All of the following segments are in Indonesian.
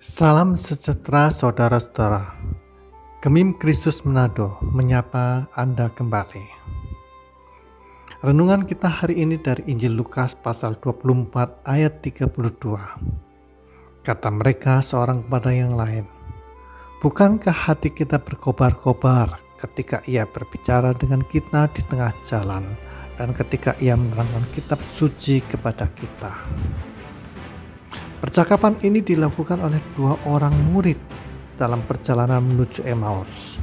Salam sejahtera saudara-saudara. Gemim Kristus Manado menyapa Anda kembali. Renungan kita hari ini dari Injil Lukas pasal 24 ayat 32. Kata mereka seorang kepada yang lain, Bukankah hati kita berkobar-kobar ketika ia berbicara dengan kita di tengah jalan dan ketika ia menerangkan kitab suci kepada kita? Percakapan ini dilakukan oleh dua orang murid dalam perjalanan menuju Emmaus.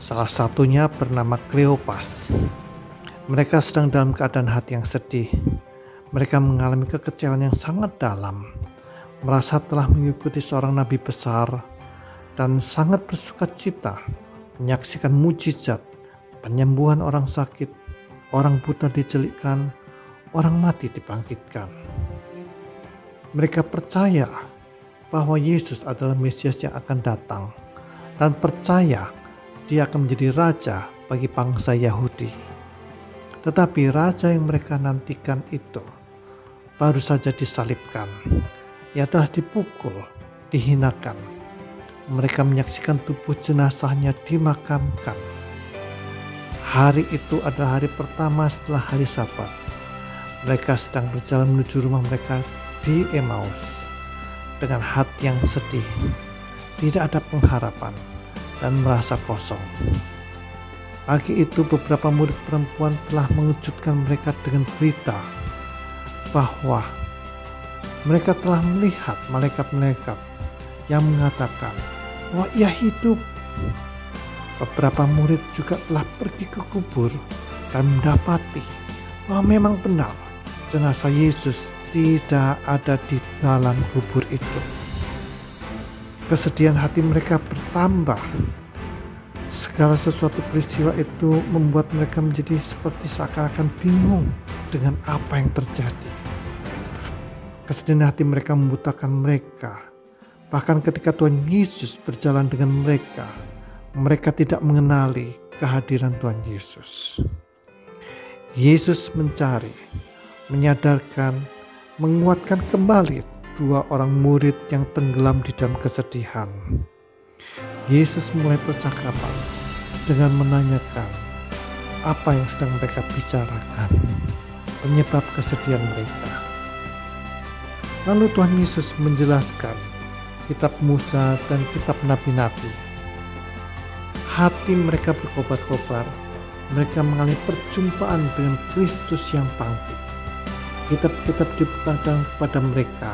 Salah satunya bernama Kleopas. Mereka sedang dalam keadaan hati yang sedih. Mereka mengalami kekecewaan yang sangat dalam, merasa telah mengikuti seorang nabi besar dan sangat bersuka cita menyaksikan mujizat, penyembuhan orang sakit, orang buta dicelikkan, orang mati dibangkitkan. Mereka percaya bahwa Yesus adalah Mesias yang akan datang dan percaya dia akan menjadi raja bagi bangsa Yahudi. Tetapi raja yang mereka nantikan itu baru saja disalibkan. Ia telah dipukul, dihinakan. Mereka menyaksikan tubuh jenazahnya dimakamkan. Hari itu adalah hari pertama setelah hari Sabat. Mereka sedang berjalan menuju rumah mereka di Emmaus dengan hati yang sedih, tidak ada pengharapan, dan merasa kosong. Pagi itu beberapa murid perempuan telah mengejutkan mereka dengan berita bahwa mereka telah melihat malaikat-malaikat yang mengatakan bahwa ia hidup. Beberapa murid juga telah pergi ke kubur dan mendapati bahwa memang benar jenazah Yesus tidak ada di dalam kubur itu. Kesedihan hati mereka bertambah. Segala sesuatu peristiwa itu membuat mereka menjadi seperti seakan-akan bingung dengan apa yang terjadi. Kesedihan hati mereka membutakan mereka. Bahkan ketika Tuhan Yesus berjalan dengan mereka, mereka tidak mengenali kehadiran Tuhan Yesus. Yesus mencari, menyadarkan, menguatkan kembali dua orang murid yang tenggelam di dalam kesedihan. Yesus mulai percakapan dengan menanyakan apa yang sedang mereka bicarakan, penyebab kesedihan mereka. Lalu Tuhan Yesus menjelaskan kitab Musa dan kitab nabi-nabi. Hati mereka berkobar-kobar, mereka mengalami perjumpaan dengan Kristus yang bangkit kitab-kitab dibukakan kepada mereka.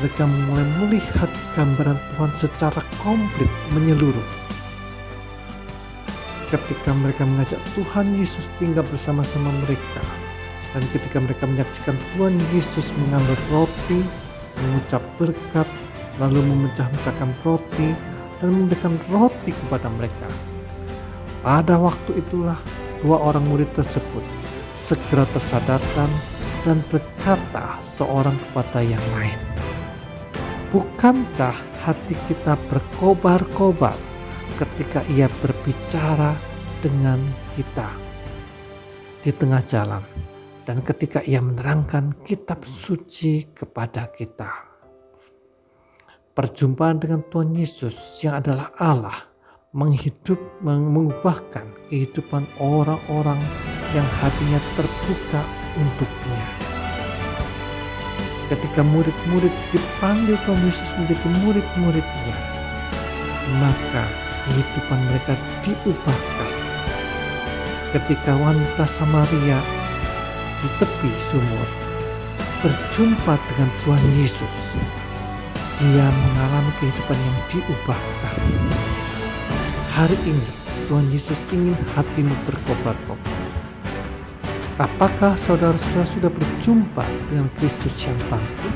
Mereka mulai melihat gambaran Tuhan secara komplit menyeluruh. Ketika mereka mengajak Tuhan Yesus tinggal bersama-sama mereka, dan ketika mereka menyaksikan Tuhan Yesus mengambil roti, mengucap berkat, lalu memecah-mecahkan roti, dan memberikan roti kepada mereka. Pada waktu itulah dua orang murid tersebut segera tersadarkan dan berkata seorang kepada yang lain, "Bukankah hati kita berkobar-kobar ketika ia berbicara dengan kita di tengah jalan dan ketika ia menerangkan kitab suci kepada kita?" Perjumpaan dengan Tuhan Yesus yang adalah Allah menghidup, mengubahkan kehidupan orang-orang yang hatinya terbuka untuknya. Ketika murid-murid dipanggil Tuhan Yesus menjadi murid-muridnya, maka kehidupan mereka diubahkan. Ketika wanita Samaria di tepi sumur berjumpa dengan Tuhan Yesus, dia mengalami kehidupan yang diubahkan. Hari ini Tuhan Yesus ingin hatimu berkobar-kobar Apakah saudara-saudara sudah berjumpa dengan Kristus yang bangkit?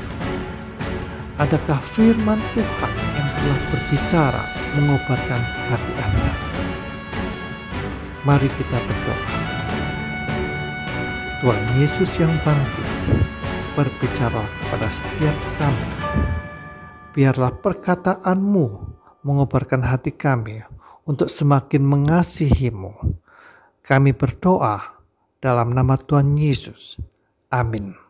Adakah firman Tuhan yang telah berbicara mengobarkan hati Anda? Mari kita berdoa. Tuhan Yesus yang bangkit, berbicara kepada setiap kami. Biarlah perkataanmu mengobarkan hati kami untuk semakin mengasihimu. Kami berdoa dalam nama Tuhan Yesus. Amin.